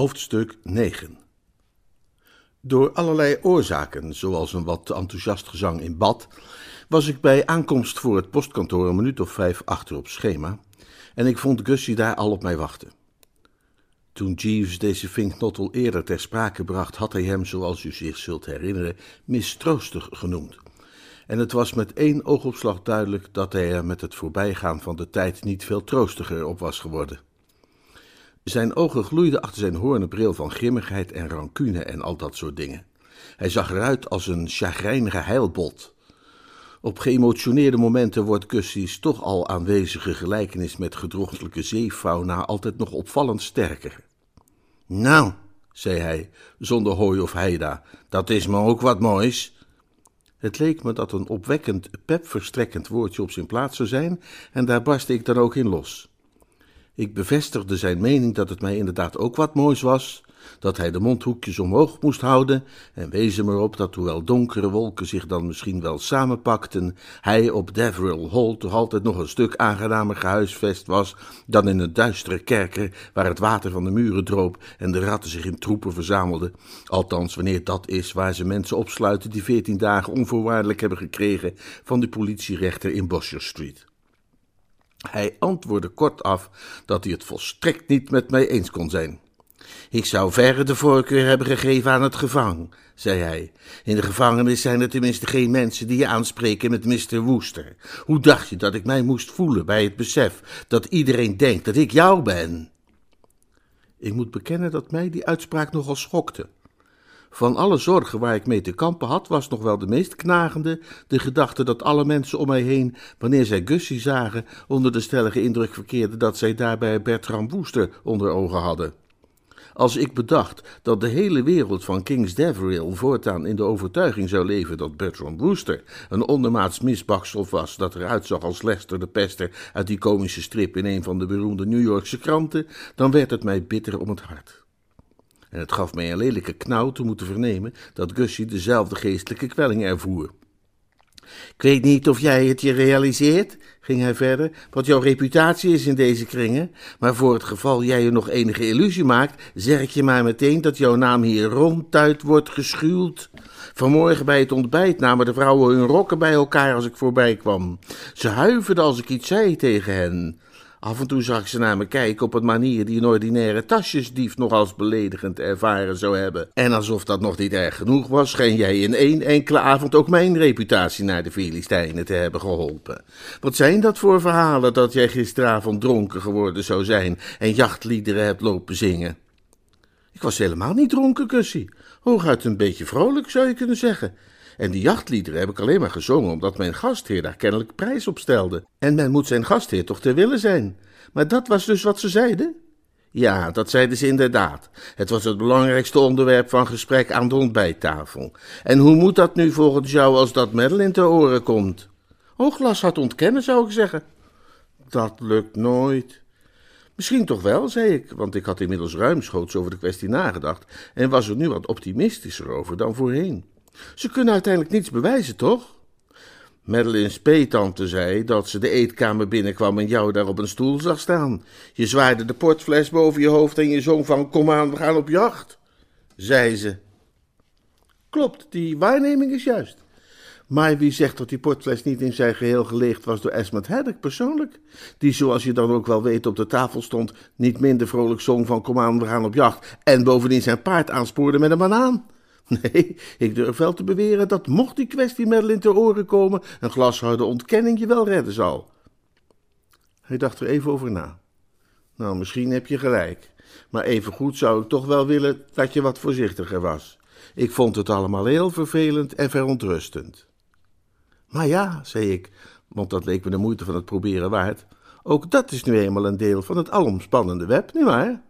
Hoofdstuk 9 Door allerlei oorzaken, zoals een wat enthousiast gezang in bad, was ik bij aankomst voor het postkantoor een minuut of vijf achter op schema en ik vond Gussie daar al op mij wachten. Toen Jeeves deze vinknotel eerder ter sprake bracht, had hij hem, zoals u zich zult herinneren, mistroostig genoemd. En het was met één oogopslag duidelijk dat hij er met het voorbijgaan van de tijd niet veel troostiger op was geworden. Zijn ogen gloeiden achter zijn hoornen bril van grimmigheid en rancune en al dat soort dingen. Hij zag eruit als een chagrijnige heilbot. Op geëmotioneerde momenten wordt Gussie's toch al aanwezige gelijkenis met gedrochtelijke zeefauna altijd nog opvallend sterker. Nou, zei hij, zonder hooi of heida, dat is me ook wat moois. Het leek me dat een opwekkend, pepverstrekkend woordje op zijn plaats zou zijn, en daar barstte ik dan ook in los. Ik bevestigde zijn mening dat het mij inderdaad ook wat moois was, dat hij de mondhoekjes omhoog moest houden en wees hem erop dat hoewel donkere wolken zich dan misschien wel samenpakten, hij op Deverill Hall toch altijd nog een stuk aangenamer gehuisvest was dan in een duistere kerker waar het water van de muren droop en de ratten zich in troepen verzamelden, althans wanneer dat is waar ze mensen opsluiten die veertien dagen onvoorwaardelijk hebben gekregen van de politierechter in Bosher Street. Hij antwoordde kortaf dat hij het volstrekt niet met mij eens kon zijn. Ik zou verre de voorkeur hebben gegeven aan het gevang, zei hij. In de gevangenis zijn er tenminste geen mensen die je aanspreken met Mr. Wooster. Hoe dacht je dat ik mij moest voelen bij het besef dat iedereen denkt dat ik jou ben? Ik moet bekennen dat mij die uitspraak nogal schokte. Van alle zorgen waar ik mee te kampen had, was nog wel de meest knagende de gedachte dat alle mensen om mij heen, wanneer zij Gussie zagen, onder de stellige indruk verkeerden dat zij daarbij Bertram Wooster onder ogen hadden. Als ik bedacht dat de hele wereld van Kings Deverill voortaan in de overtuiging zou leven dat Bertram Wooster een ondermaats misbaksel was dat eruit zag als Lester de Pester uit die komische strip in een van de beroemde New Yorkse kranten, dan werd het mij bitter om het hart. En het gaf mij een lelijke knauw te moeten vernemen dat Gussie dezelfde geestelijke kwelling ervoer. Ik weet niet of jij het je realiseert, ging hij verder, wat jouw reputatie is in deze kringen, maar voor het geval jij je nog enige illusie maakt, zeg ik je maar meteen dat jouw naam hier ronduit wordt geschuwd. Vanmorgen bij het ontbijt namen de vrouwen hun rokken bij elkaar als ik voorbij kwam. Ze huiverden als ik iets zei tegen hen. Af en toe zag ik ze naar me kijken op een manier die een ordinaire tasjesdief nog als beledigend ervaren zou hebben. En alsof dat nog niet erg genoeg was, scheen jij in één enkele avond ook mijn reputatie naar de Filistijnen te hebben geholpen. Wat zijn dat voor verhalen dat jij gisteravond dronken geworden zou zijn en jachtliederen hebt lopen zingen? Ik was helemaal niet dronken, Kussie. Hooguit een beetje vrolijk, zou je kunnen zeggen. En die jachtliederen heb ik alleen maar gezongen omdat mijn gastheer daar kennelijk prijs op stelde. En men moet zijn gastheer toch ter wille zijn. Maar dat was dus wat ze zeiden? Ja, dat zeiden ze inderdaad. Het was het belangrijkste onderwerp van gesprek aan de ontbijttafel. En hoe moet dat nu volgens jou als dat Madeline te oren komt? Hooglas had ontkennen, zou ik zeggen. Dat lukt nooit. Misschien toch wel, zei ik, want ik had inmiddels ruimschoots over de kwestie nagedacht en was er nu wat optimistischer over dan voorheen. Ze kunnen uiteindelijk niets bewijzen, toch? Madeline's peetante zei dat ze de eetkamer binnenkwam en jou daar op een stoel zag staan. Je zwaaide de portfles boven je hoofd en je zong van kom aan, we gaan op jacht, zei ze. Klopt, die waarneming is juist. Maar wie zegt dat die portfles niet in zijn geheel geleegd was door Esmond Haddock persoonlijk? Die, zoals je dan ook wel weet, op de tafel stond, niet minder vrolijk zong van kom aan, we gaan op jacht en bovendien zijn paard aanspoorde met een banaan. Nee, ik durf wel te beweren dat mocht die kwestie Madeline te oren komen, een glasharde ontkenning je wel redden zal. Hij dacht er even over na. Nou, misschien heb je gelijk, maar evengoed zou ik toch wel willen dat je wat voorzichtiger was. Ik vond het allemaal heel vervelend en verontrustend. Maar ja, zei ik, want dat leek me de moeite van het proberen waard. Ook dat is nu eenmaal een deel van het alomspannende web, nietwaar?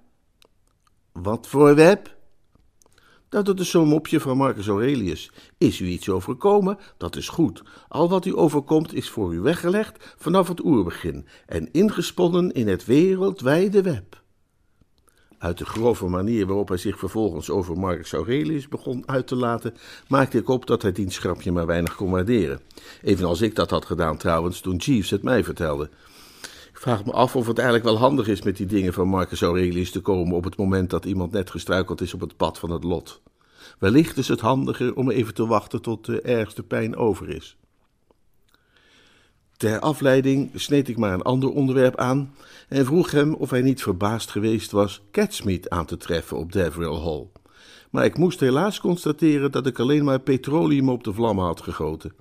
Wat voor web? Dat het zo'n mopje van Marcus Aurelius. Is u iets overkomen? Dat is goed. Al wat u overkomt is voor u weggelegd vanaf het oerbegin en ingesponnen in het wereldwijde web. Uit de grove manier waarop hij zich vervolgens over Marcus Aurelius begon uit te laten, maakte ik op dat hij diens grapje maar weinig kon waarderen. Evenals ik dat had gedaan trouwens toen Jeeves het mij vertelde. Vraag me af of het eigenlijk wel handig is met die dingen van Marcus Aurelius te komen op het moment dat iemand net gestruikeld is op het pad van het lot. Wellicht is het handiger om even te wachten tot de ergste pijn over is. Ter afleiding sneed ik maar een ander onderwerp aan en vroeg hem of hij niet verbaasd geweest was Catsmeet aan te treffen op Deverill Hall. Maar ik moest helaas constateren dat ik alleen maar petroleum op de vlammen had gegoten.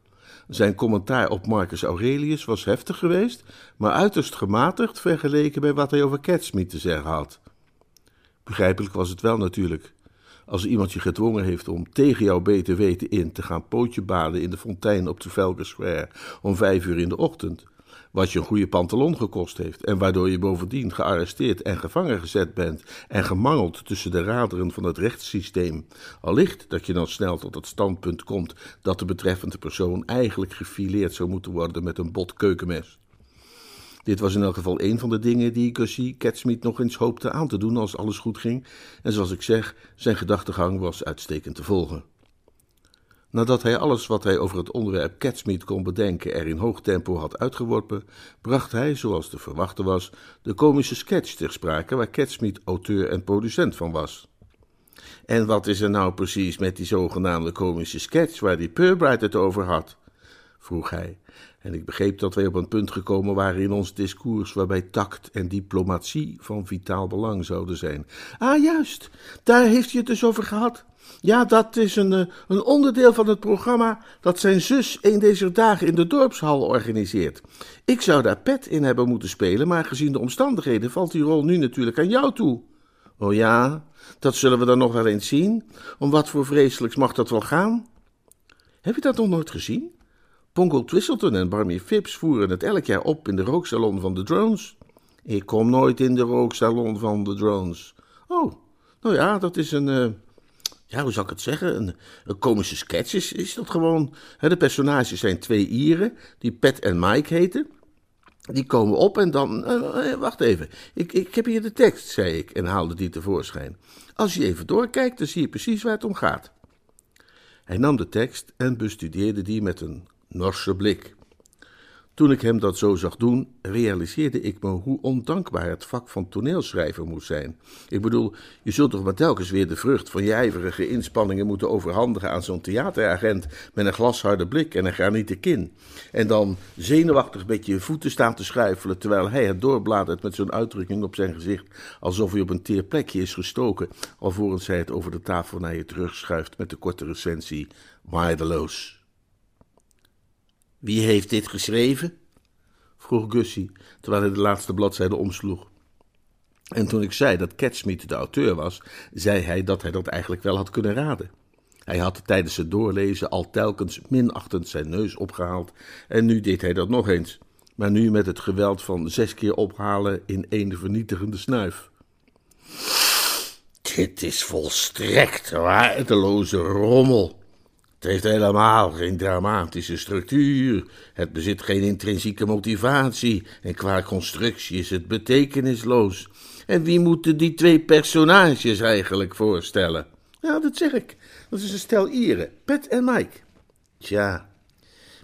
Zijn commentaar op Marcus Aurelius was heftig geweest, maar uiterst gematigd vergeleken bij wat hij over Catsmeet te zeggen had. Begrijpelijk was het wel natuurlijk. Als iemand je gedwongen heeft om tegen jouw beter weten in te gaan pootje baden in de fontein op Trafalgar Square om vijf uur in de ochtend, wat je een goede pantalon gekost heeft en waardoor je bovendien gearresteerd en gevangen gezet bent en gemangeld tussen de raderen van het rechtssysteem, allicht dat je dan snel tot het standpunt komt dat de betreffende persoon eigenlijk gefileerd zou moeten worden met een bot keukenmes. Dit was in elk geval een van de dingen die Gussie Catsmeet nog eens hoopte aan te doen als alles goed ging, en zoals ik zeg, zijn gedachtegang was uitstekend te volgen. Nadat hij alles wat hij over het onderwerp Catsmeet kon bedenken er in hoog tempo had uitgeworpen, bracht hij, zoals te verwachten was, de komische sketch ter sprake waar Catsmeet auteur en producent van was. En wat is er nou precies met die zogenaamde komische sketch waar die Purbright het over had? vroeg hij, en ik begreep dat wij op een punt gekomen waren in ons discours waarbij tact en diplomatie van vitaal belang zouden zijn. Ah, juist, daar heeft hij het dus over gehad. Ja, dat is een, eh, een onderdeel van het programma dat zijn zus een deze dagen in de dorpshal organiseert. Ik zou daar pet in hebben moeten spelen, maar gezien de omstandigheden valt die rol nu natuurlijk aan jou toe. Oh ja, dat zullen we dan nog wel eens zien. Om wat voor vreselijks mag dat wel gaan? Heb je dat nog nooit gezien? Pongo Twistleton en Barney Phipps voeren het elk jaar op in de rooksalon van de drones. Ik kom nooit in de rooksalon van de drones. Oh, nou ja, dat is een. Uh, ja, hoe zou ik het zeggen? Een, een komische sketch is, is dat gewoon. Hè, de personages zijn twee Ieren, die Pat en Mike heten. Die komen op en dan. Uh, wacht even, ik, ik heb hier de tekst, zei ik en haalde die tevoorschijn. Als je even doorkijkt, dan zie je precies waar het om gaat. Hij nam de tekst en bestudeerde die met een norse blik. Toen ik hem dat zo zag doen, realiseerde ik me hoe ondankbaar het vak van toneelschrijver moet zijn. Ik bedoel, je zult toch maar telkens weer de vrucht van je ijverige inspanningen moeten overhandigen aan zo'n theateragent met een glasharde blik en een granieten kin. En dan zenuwachtig met je voeten staan te schuifelen terwijl hij het doorbladert met zo'n uitdrukking op zijn gezicht, alsof hij op een teer plekje is gestoken, alvorens hij het over de tafel naar je terugschuift met de korte recensie, waardeloos. Wie heeft dit geschreven? vroeg Gussie, terwijl hij de laatste bladzijde omsloeg. En toen ik zei dat Catsmeet de auteur was, zei hij dat hij dat eigenlijk wel had kunnen raden. Hij had tijdens het doorlezen al telkens minachtend zijn neus opgehaald en nu deed hij dat nog eens, maar nu met het geweld van zes keer ophalen in één vernietigende snuif. Dit is volstrekt waardeloze rommel, het heeft helemaal geen dramatische structuur. Het bezit geen intrinsieke motivatie. En qua constructie is het betekenisloos. En wie moeten die twee personages eigenlijk voorstellen? Ja, dat zeg ik. Dat is een stel Ieren, Pet en Mike. Tja,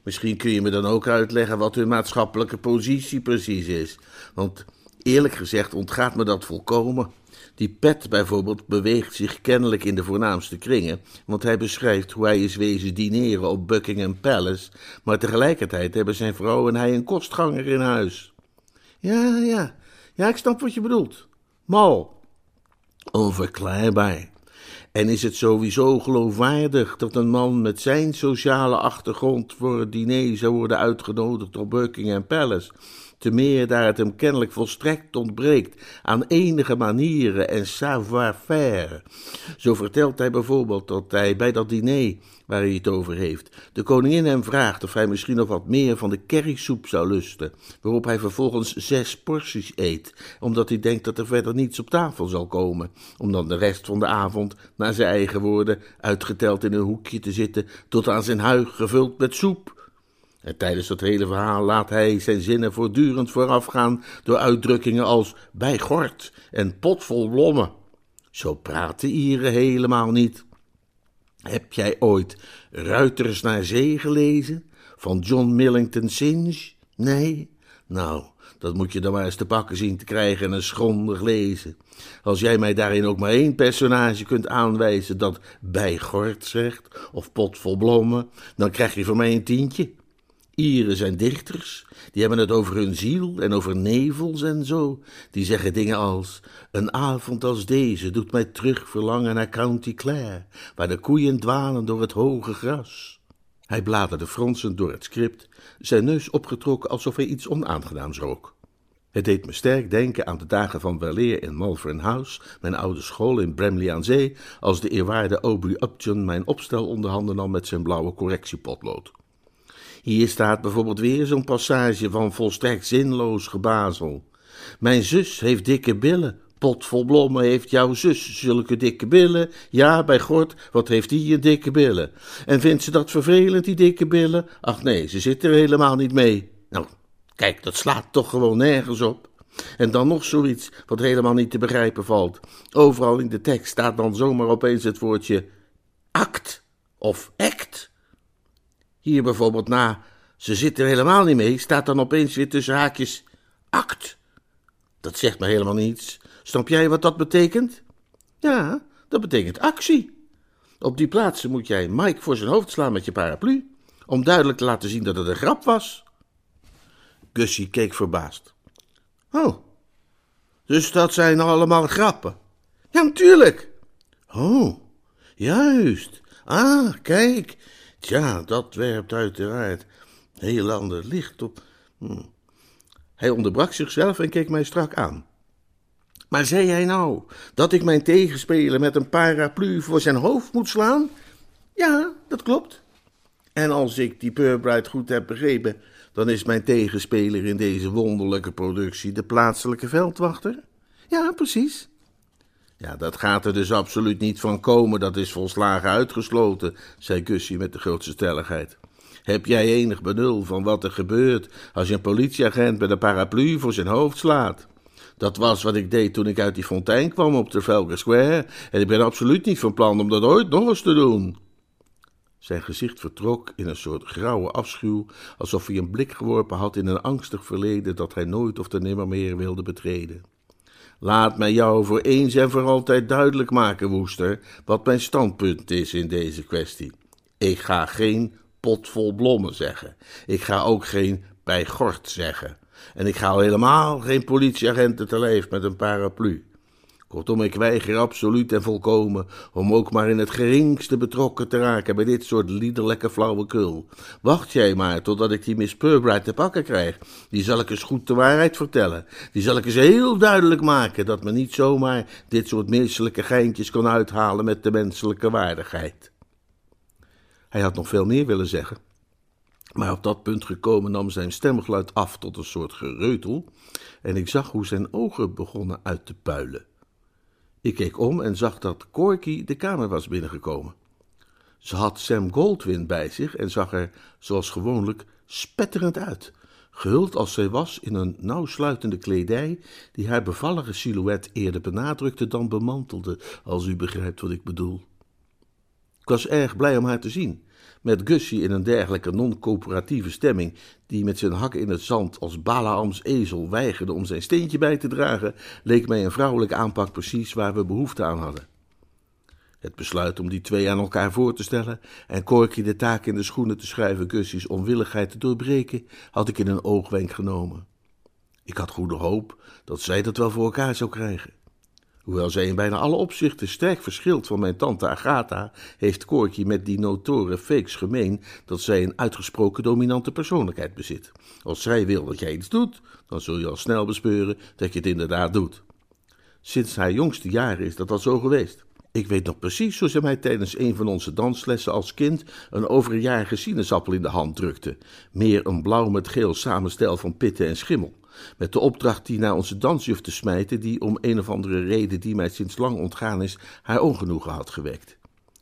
misschien kun je me dan ook uitleggen wat hun maatschappelijke positie precies is. Want eerlijk gezegd ontgaat me dat volkomen. Die Pet bijvoorbeeld beweegt zich kennelijk in de voornaamste kringen, want hij beschrijft hoe hij is wezen dineren op Buckingham Palace, maar tegelijkertijd hebben zijn vrouw en hij een kostganger in huis. Ja, ja, ja, ik snap wat je bedoelt. Mal. Onverklaarbaar. En is het sowieso geloofwaardig dat een man met zijn sociale achtergrond voor het diner zou worden uitgenodigd op Buckingham Palace? Te meer daar het hem kennelijk volstrekt ontbreekt aan enige manieren en savoir-faire. Zo vertelt hij bijvoorbeeld dat hij bij dat diner waar hij het over heeft, de koningin hem vraagt of hij misschien nog wat meer van de currysoep zou lusten, waarop hij vervolgens zes porties eet, omdat hij denkt dat er verder niets op tafel zal komen, om dan de rest van de avond, naar zijn eigen woorden, uitgeteld in een hoekje te zitten, tot aan zijn huig gevuld met soep. En tijdens dat hele verhaal laat hij zijn zinnen voortdurend voorafgaan door uitdrukkingen als bij gort en pot vol blommen. Zo praten Ieren helemaal niet. Heb jij ooit Ruiters naar Zee gelezen? Van John Millington Synge? Nee? Nou, dat moet je dan maar eens te pakken zien te krijgen en eens grondig lezen. Als jij mij daarin ook maar één personage kunt aanwijzen dat bij gort zegt, of pot vol blommen, dan krijg je van mij een tientje. Ieren zijn dichters, die hebben het over hun ziel en over nevels en zo. Die zeggen dingen als: Een avond als deze doet mij terug verlangen naar County Clare, waar de koeien dwalen door het hoge gras. Hij bladerde fronsend door het script, zijn neus opgetrokken alsof hij iets onaangenaams rook. Het deed me sterk denken aan de dagen van weleer in Malvern House, mijn oude school in Bramley aan Zee, als de eerwaarde Aubrey Upton mijn opstel onderhanden nam met zijn blauwe correctiepotlood. Hier staat bijvoorbeeld weer zo'n passage van volstrekt zinloos gebazel. Mijn zus heeft dikke billen. Pot vol blommen heeft jouw zus zulke dikke billen. Ja, bij God, wat heeft die een dikke billen? En vindt ze dat vervelend, die dikke billen? Ach nee, ze zit er helemaal niet mee. Nou, kijk, dat slaat toch gewoon nergens op. En dan nog zoiets wat helemaal niet te begrijpen valt. Overal in de tekst staat dan zomaar opeens het woordje act of act. Hier bijvoorbeeld na, ze zit er helemaal niet mee, staat dan opeens weer tussen haakjes act. Dat zegt me helemaal niets. Snap jij wat dat betekent? Ja, dat betekent actie. Op die plaatsen moet jij Mike voor zijn hoofd slaan met je paraplu, om duidelijk te laten zien dat het een grap was. Gussie keek verbaasd. Oh, dus dat zijn allemaal grappen? Ja, natuurlijk. Oh, juist. Ah, kijk, Tja, dat werpt uiteraard heel ander licht op. Hm. Hij onderbrak zichzelf en keek mij strak aan. Maar zei hij nou dat ik mijn tegenspeler met een paraplu voor zijn hoofd moet slaan? Ja, dat klopt. En als ik die Purbright goed heb begrepen, dan is mijn tegenspeler in deze wonderlijke productie de plaatselijke veldwachter? Ja, precies. Ja, dat gaat er dus absoluut niet van komen, dat is volslagen uitgesloten, zei Gussie met de grootste stelligheid. Heb jij enig benul van wat er gebeurt als je een politieagent met een paraplu voor zijn hoofd slaat? Dat was wat ik deed toen ik uit die fontein kwam op Trafalgar Square, en ik ben absoluut niet van plan om dat ooit nog eens te doen. Zijn gezicht vertrok in een soort grauwe afschuw, alsof hij een blik geworpen had in een angstig verleden dat hij nooit of te nimmer meer wilde betreden. Laat mij jou voor eens en voor altijd duidelijk maken, Woester, wat mijn standpunt is in deze kwestie. Ik ga geen pot vol blommen zeggen. Ik ga ook geen bij gort zeggen. En ik ga al helemaal geen politieagenten te lijf met een paraplu. Kortom, ik weiger absoluut en volkomen om ook maar in het geringste betrokken te raken bij dit soort liederlijke flauwekul. Wacht jij maar totdat ik die Miss Purbright te pakken krijg. Die zal ik eens goed de waarheid vertellen. Die zal ik eens heel duidelijk maken dat men niet zomaar dit soort menselijke geintjes kan uithalen met de menselijke waardigheid. Hij had nog veel meer willen zeggen, maar op dat punt gekomen nam zijn stemgeluid af tot een soort gereutel en ik zag hoe zijn ogen begonnen uit te puilen. Ik keek om en zag dat Corky de kamer was binnengekomen. Ze had Sam Goldwyn bij zich en zag er, zoals gewoonlijk, spetterend uit, gehuld als zij was in een nauwsluitende kledij die haar bevallige silhouet eerder benadrukte dan bemantelde, als u begrijpt wat ik bedoel. Ik was erg blij om haar te zien met Gussie in een dergelijke non-coöperatieve stemming, die met zijn hakken in het zand als Balaams ezel weigerde om zijn steentje bij te dragen, leek mij een vrouwelijke aanpak precies waar we behoefte aan hadden. Het besluit om die twee aan elkaar voor te stellen en Corky de taak in de schoenen te schrijven Gussie's onwilligheid te doorbreken, had ik in een oogwenk genomen. Ik had goede hoop dat zij dat wel voor elkaar zou krijgen. Hoewel zij in bijna alle opzichten sterk verschilt van mijn tante Agatha, heeft Corky met die notoren fakes gemeen dat zij een uitgesproken dominante persoonlijkheid bezit. Als zij wil dat jij iets doet, dan zul je al snel bespeuren dat je het inderdaad doet. Sinds haar jongste jaren is dat al zo geweest. Ik weet nog precies hoe ze mij tijdens een van onze danslessen als kind een overjarige sinaasappel in de hand drukte. Meer een blauw met geel samenstel van pitten en schimmel. Met de opdracht die naar onze dansjuf te smijten, die om een of andere reden die mij sinds lang ontgaan is, haar ongenoegen had gewekt.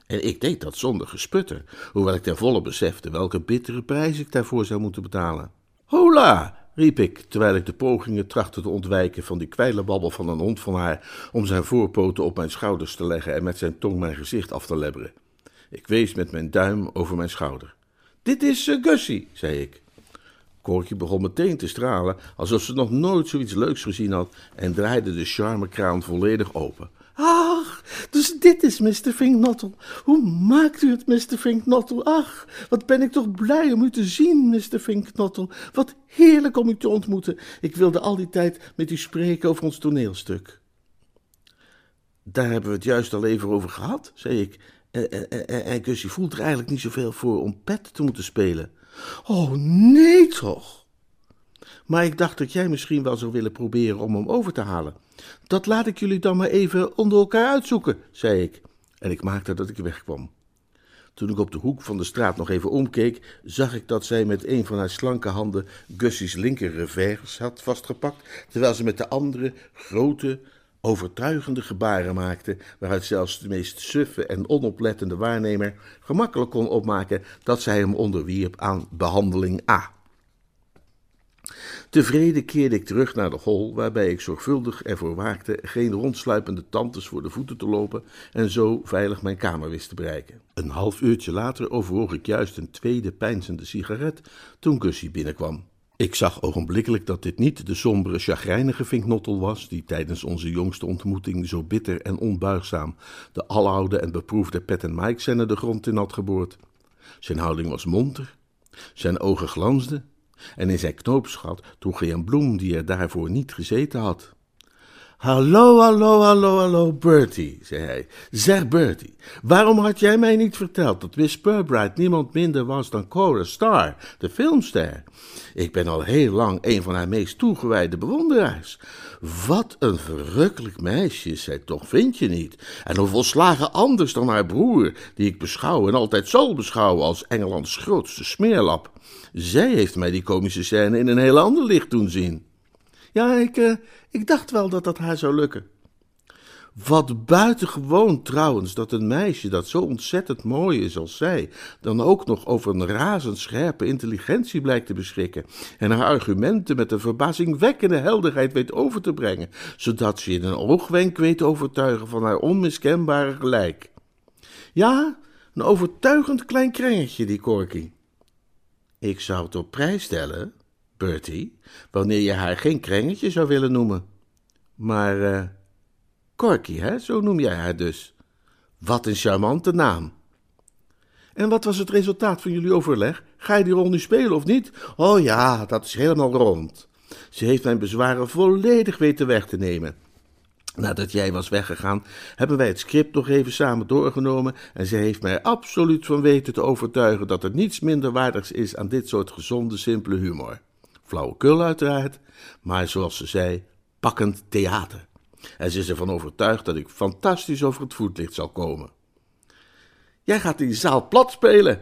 En ik deed dat zonder gesputter, hoewel ik ten volle besefte welke bittere prijs ik daarvoor zou moeten betalen. Hola! Riep ik, terwijl ik de pogingen trachtte te ontwijken van die kwijlenbabbel van een hond van haar om zijn voorpoten op mijn schouders te leggen en met zijn tong mijn gezicht af te lebberen. Ik wees met mijn duim over mijn schouder. Dit is uh, Gussie, zei ik. Korkje begon meteen te stralen, alsof ze nog nooit zoiets leuks gezien had, en draaide de charmekraan volledig open. Ach, dus dit is Mr. Finknottel. Hoe maakt u het, Mr. Finknottel? Ach, wat ben ik toch blij om u te zien, Mr. Finknottel. Wat heerlijk om u te ontmoeten. Ik wilde al die tijd met u spreken over ons toneelstuk. Daar hebben we het juist al even over gehad, zei ik. En, en, voelt er eigenlijk niet zoveel voor om pet te moeten spelen. Oh, nee toch? Maar ik dacht dat jij misschien wel zou willen proberen om hem over te halen. Dat laat ik jullie dan maar even onder elkaar uitzoeken, zei ik. En ik maakte dat ik wegkwam. Toen ik op de hoek van de straat nog even omkeek, zag ik dat zij met een van haar slanke handen Gussie's linker revers had vastgepakt, terwijl ze met de andere grote, overtuigende gebaren maakte, waaruit zelfs de meest suffe en onoplettende waarnemer gemakkelijk kon opmaken dat zij hem onderwierp aan behandeling A. Tevreden keerde ik terug naar de hol, waarbij ik zorgvuldig ervoor waakte geen rondsluipende tantes voor de voeten te lopen en zo veilig mijn kamer wist te bereiken. Een half uurtje later overwoog ik juist een tweede pijnzende sigaret toen Gussie binnenkwam. Ik zag ogenblikkelijk dat dit niet de sombere, chagrijnige vinknottel was, die tijdens onze jongste ontmoeting zo bitter en onbuigzaam de aloude en beproefde Pet en Mike de grond in had geboord. Zijn houding was monter, zijn ogen glansden, en in zijn knoopsgat droeg hij een bloem die er daarvoor niet gezeten had. Hallo, hallo, hallo, hallo, Bertie, zei hij. Zeg, Bertie, waarom had jij mij niet verteld dat Miss Purbright niemand minder was dan Cora Starr, de filmster? Ik ben al heel lang een van haar meest toegewijde bewonderaars. Wat een verrukkelijk meisje is zij toch, vind je niet? En hoe volslagen anders dan haar broer, die ik beschouw en altijd zal beschouwen als Engelands grootste smeerlap. Zij heeft mij die komische scène in een heel ander licht doen zien. Ja, ik, uh, ik dacht wel dat dat haar zou lukken. Wat buitengewoon trouwens dat een meisje dat zo ontzettend mooi is als zij, dan ook nog over een razendscherpe intelligentie blijkt te beschikken en haar argumenten met een verbazingwekkende helderheid weet over te brengen, zodat ze in een oogwenk weet overtuigen van haar onmiskenbare gelijk. Ja, een overtuigend klein krengetje, die Corky. Ik zou het op prijs stellen, Bertie, wanneer je haar geen krengetje zou willen noemen. Maar, uh, Corky, hè, zo noem jij haar dus. Wat een charmante naam. En wat was het resultaat van jullie overleg? Ga je die rol nu spelen of niet? Oh ja, dat is helemaal rond. Ze heeft mijn bezwaren volledig weten weg te nemen. Nadat jij was weggegaan, hebben wij het script nog even samen doorgenomen en ze heeft mij absoluut van weten te overtuigen dat er niets minder waardigs is aan dit soort gezonde, simpele humor. Flauwekul uiteraard, maar zoals ze zei, pakkend theater. En ze is ervan overtuigd dat ik fantastisch over het voetlicht zal komen. Jij gaat die zaal plat spelen.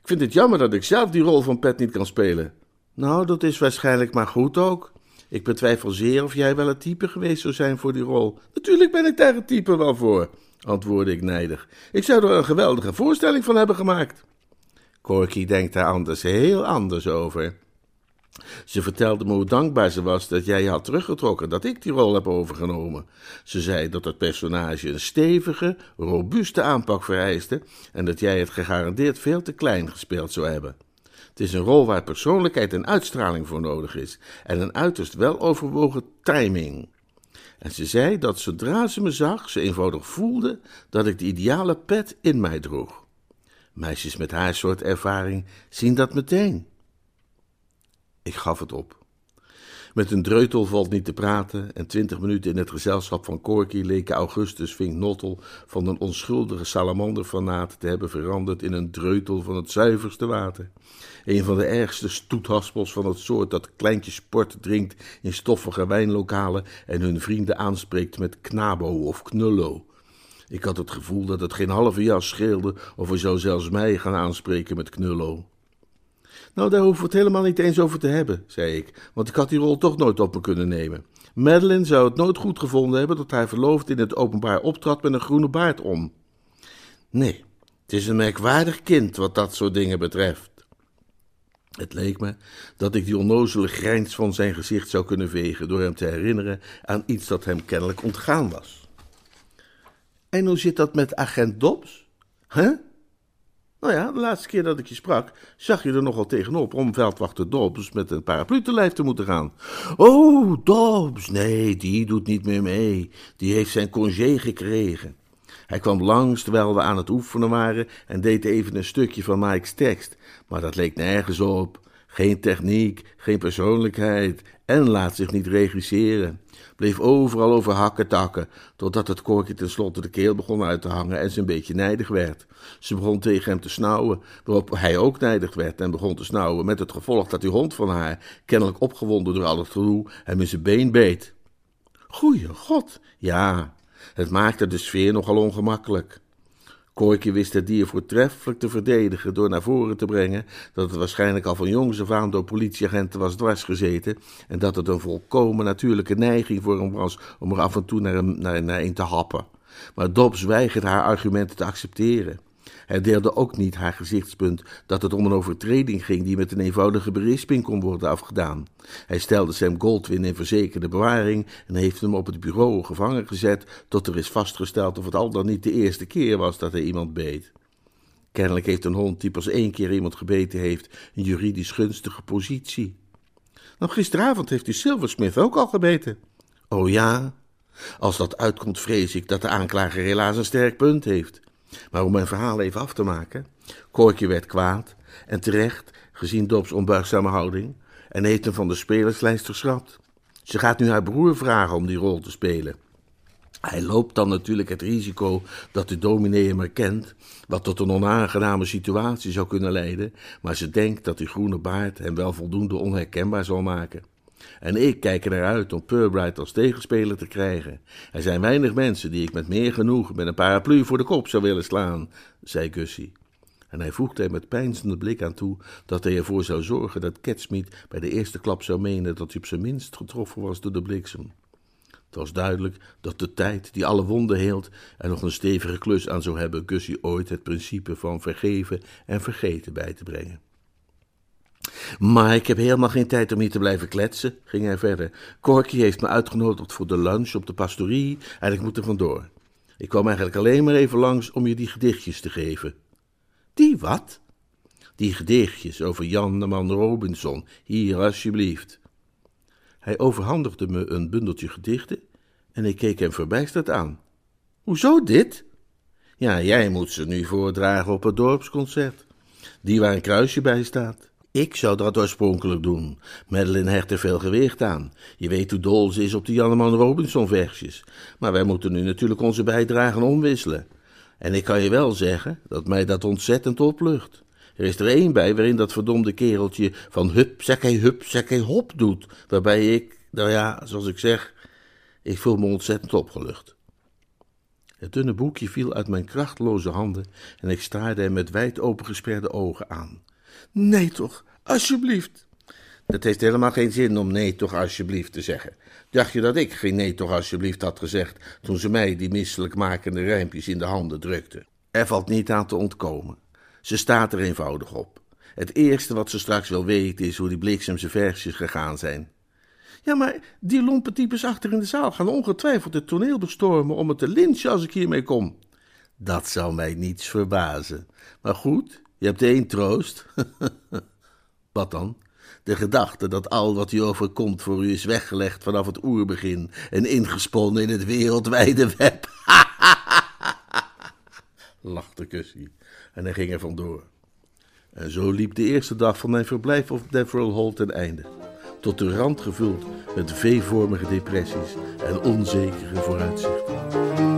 Ik vind het jammer dat ik zelf die rol van Pet niet kan spelen. Nou, dat is waarschijnlijk maar goed ook. Ik betwijfel zeer of jij wel het type geweest zou zijn voor die rol. Natuurlijk ben ik daar het type wel voor, antwoordde ik nijdig. Ik zou er een geweldige voorstelling van hebben gemaakt. Corky denkt daar anders, heel anders over. Ze vertelde me hoe dankbaar ze was dat jij je had teruggetrokken, dat ik die rol heb overgenomen. Ze zei dat het personage een stevige, robuuste aanpak vereiste en dat jij het gegarandeerd veel te klein gespeeld zou hebben. Het is een rol waar persoonlijkheid en uitstraling voor nodig is en een uiterst weloverwogen timing. En ze zei dat zodra ze me zag, ze eenvoudig voelde dat ik de ideale pet in mij droeg. Meisjes met haar soort ervaring zien dat meteen. Ik gaf het op. Met een dreutel valt niet te praten en twintig minuten in het gezelschap van Corky leken Augustus Vink Nottel van een onschuldige salamanderfanaat te hebben veranderd in een dreutel van het zuiverste water. Een van de ergste stoethaspels van het soort dat kleintjes sport drinkt in stoffige wijnlokalen en hun vrienden aanspreekt met knabo of knullo. Ik had het gevoel dat het geen halve jas scheelde of hij zou zelfs mij gaan aanspreken met knullo. Nou, daar hoeven we het helemaal niet eens over te hebben, zei ik, want ik had die rol toch nooit op me kunnen nemen. Madeline zou het nooit goed gevonden hebben dat hij verloofd in het openbaar optrad met een groene baard om. Nee, het is een merkwaardig kind wat dat soort dingen betreft. Het leek me dat ik die onnozele grijns van zijn gezicht zou kunnen vegen door hem te herinneren aan iets dat hem kennelijk ontgaan was. En hoe zit dat met agent Dobbs? Huh? Nou ja, de laatste keer dat ik je sprak, zag je er nogal tegenop om veldwachter Dobbs met een paraplu te lijf te moeten gaan. Oh, Dobbs, nee, die doet niet meer mee. Die heeft zijn congé gekregen. Hij kwam langs terwijl we aan het oefenen waren en deed even een stukje van Mike's tekst, maar dat leek nergens op. Geen techniek, geen persoonlijkheid en laat zich niet regisseren. Bleef overal over hakken takken, totdat het korkje tenslotte de keel begon uit te hangen en ze een beetje nijdig werd. Ze begon tegen hem te snauwen, waarop hij ook nijdig werd en begon te snauwen, met het gevolg dat die hond van haar, kennelijk opgewonden door al het gedoe, hem in zijn been beet. Goeie god, ja, het maakte de sfeer nogal ongemakkelijk. Kooikje wist het dier voortreffelijk te verdedigen door naar voren te brengen dat het waarschijnlijk al van jongs af aan door politieagenten was dwarsgezeten en dat het een volkomen natuurlijke neiging voor hem was om er af en toe naar, hem, naar, naar een te happen. Maar Dobbs weigerde haar argumenten te accepteren. Hij deelde ook niet haar gezichtspunt dat het om een overtreding ging die met een eenvoudige berisping kon worden afgedaan. Hij stelde Sam Goldwyn in verzekerde bewaring en heeft hem op het bureau gevangen gezet tot er is vastgesteld of het al dan niet de eerste keer was dat hij iemand beet. Kennelijk heeft een hond die pas één keer iemand gebeten heeft een juridisch gunstige positie. Nou, gisteravond heeft die Silversmith ook al gebeten. Oh ja? Als dat uitkomt, vrees ik dat de aanklager helaas een sterk punt heeft. Maar om mijn verhaal even af te maken. Koortje werd kwaad en terecht, gezien Dobs onbuigzame houding, en heeft hem van de spelerslijst geschrapt. Ze gaat nu haar broer vragen om die rol te spelen. Hij loopt dan natuurlijk het risico dat de dominee hem herkent, wat tot een onaangename situatie zou kunnen leiden, maar ze denkt dat die groene baard hem wel voldoende onherkenbaar zal maken. En ik kijk er naar uit om Purbright als tegenspeler te krijgen. Er zijn weinig mensen die ik met meer genoeg met een paraplu voor de kop zou willen slaan, zei Gussie. En hij voegde er met pijnzende blik aan toe dat hij ervoor zou zorgen dat Catsmeet bij de eerste klap zou menen dat hij op zijn minst getroffen was door de bliksem. Het was duidelijk dat de tijd die alle wonden heelt er nog een stevige klus aan zou hebben Gussie ooit het principe van vergeven en vergeten bij te brengen. Maar ik heb helemaal geen tijd om hier te blijven kletsen, ging hij verder. Corky heeft me uitgenodigd voor de lunch op de pastorie en ik moet er vandoor. Ik kwam eigenlijk alleen maar even langs om je die gedichtjes te geven. Die wat? Die gedichtjes over Jan de Man Robinson. Hier, alsjeblieft. Hij overhandigde me een bundeltje gedichten en ik keek hem verbijsterd aan. Hoezo dit? Ja, jij moet ze nu voordragen op het dorpsconcert. Die waar een kruisje bij staat. Ik zou dat oorspronkelijk doen. Madeline hecht er veel gewicht aan. Je weet hoe dol ze is op die Janneman Robinson versjes. Maar wij moeten nu natuurlijk onze bijdragen omwisselen. En ik kan je wel zeggen dat mij dat ontzettend oplucht. Er is er één bij waarin dat verdomde kereltje van hup, zekkei, hup, zekkei, hop doet. Waarbij ik, nou ja, zoals ik zeg, ik voel me ontzettend opgelucht. Het dunne boekje viel uit mijn krachtloze handen en ik staarde hem met wijd opengesperde ogen aan. Nee toch, alsjeblieft. Het heeft helemaal geen zin om nee toch alsjeblieft te zeggen. Dacht je dat ik geen nee toch alsjeblieft had gezegd toen ze mij die misselijkmakende rijmpjes in de handen drukte? Er valt niet aan te ontkomen. Ze staat er eenvoudig op. Het eerste wat ze straks wil weten is hoe die bliksemse versjes gegaan zijn. Ja, maar die lompe types achter in de zaal gaan ongetwijfeld het toneel bestormen om het te lynchen als ik hiermee kom. Dat zou mij niets verbazen. Maar goed, je hebt één troost. Wat dan? De gedachte dat al wat u overkomt voor u is weggelegd vanaf het oerbegin en ingesponnen in het wereldwijde web. lachte Gussie en hij ging er vandoor. En zo liep de eerste dag van mijn verblijf op Deverell Hall ten einde. tot de rand gevuld met V-vormige depressies en onzekere vooruitzichten.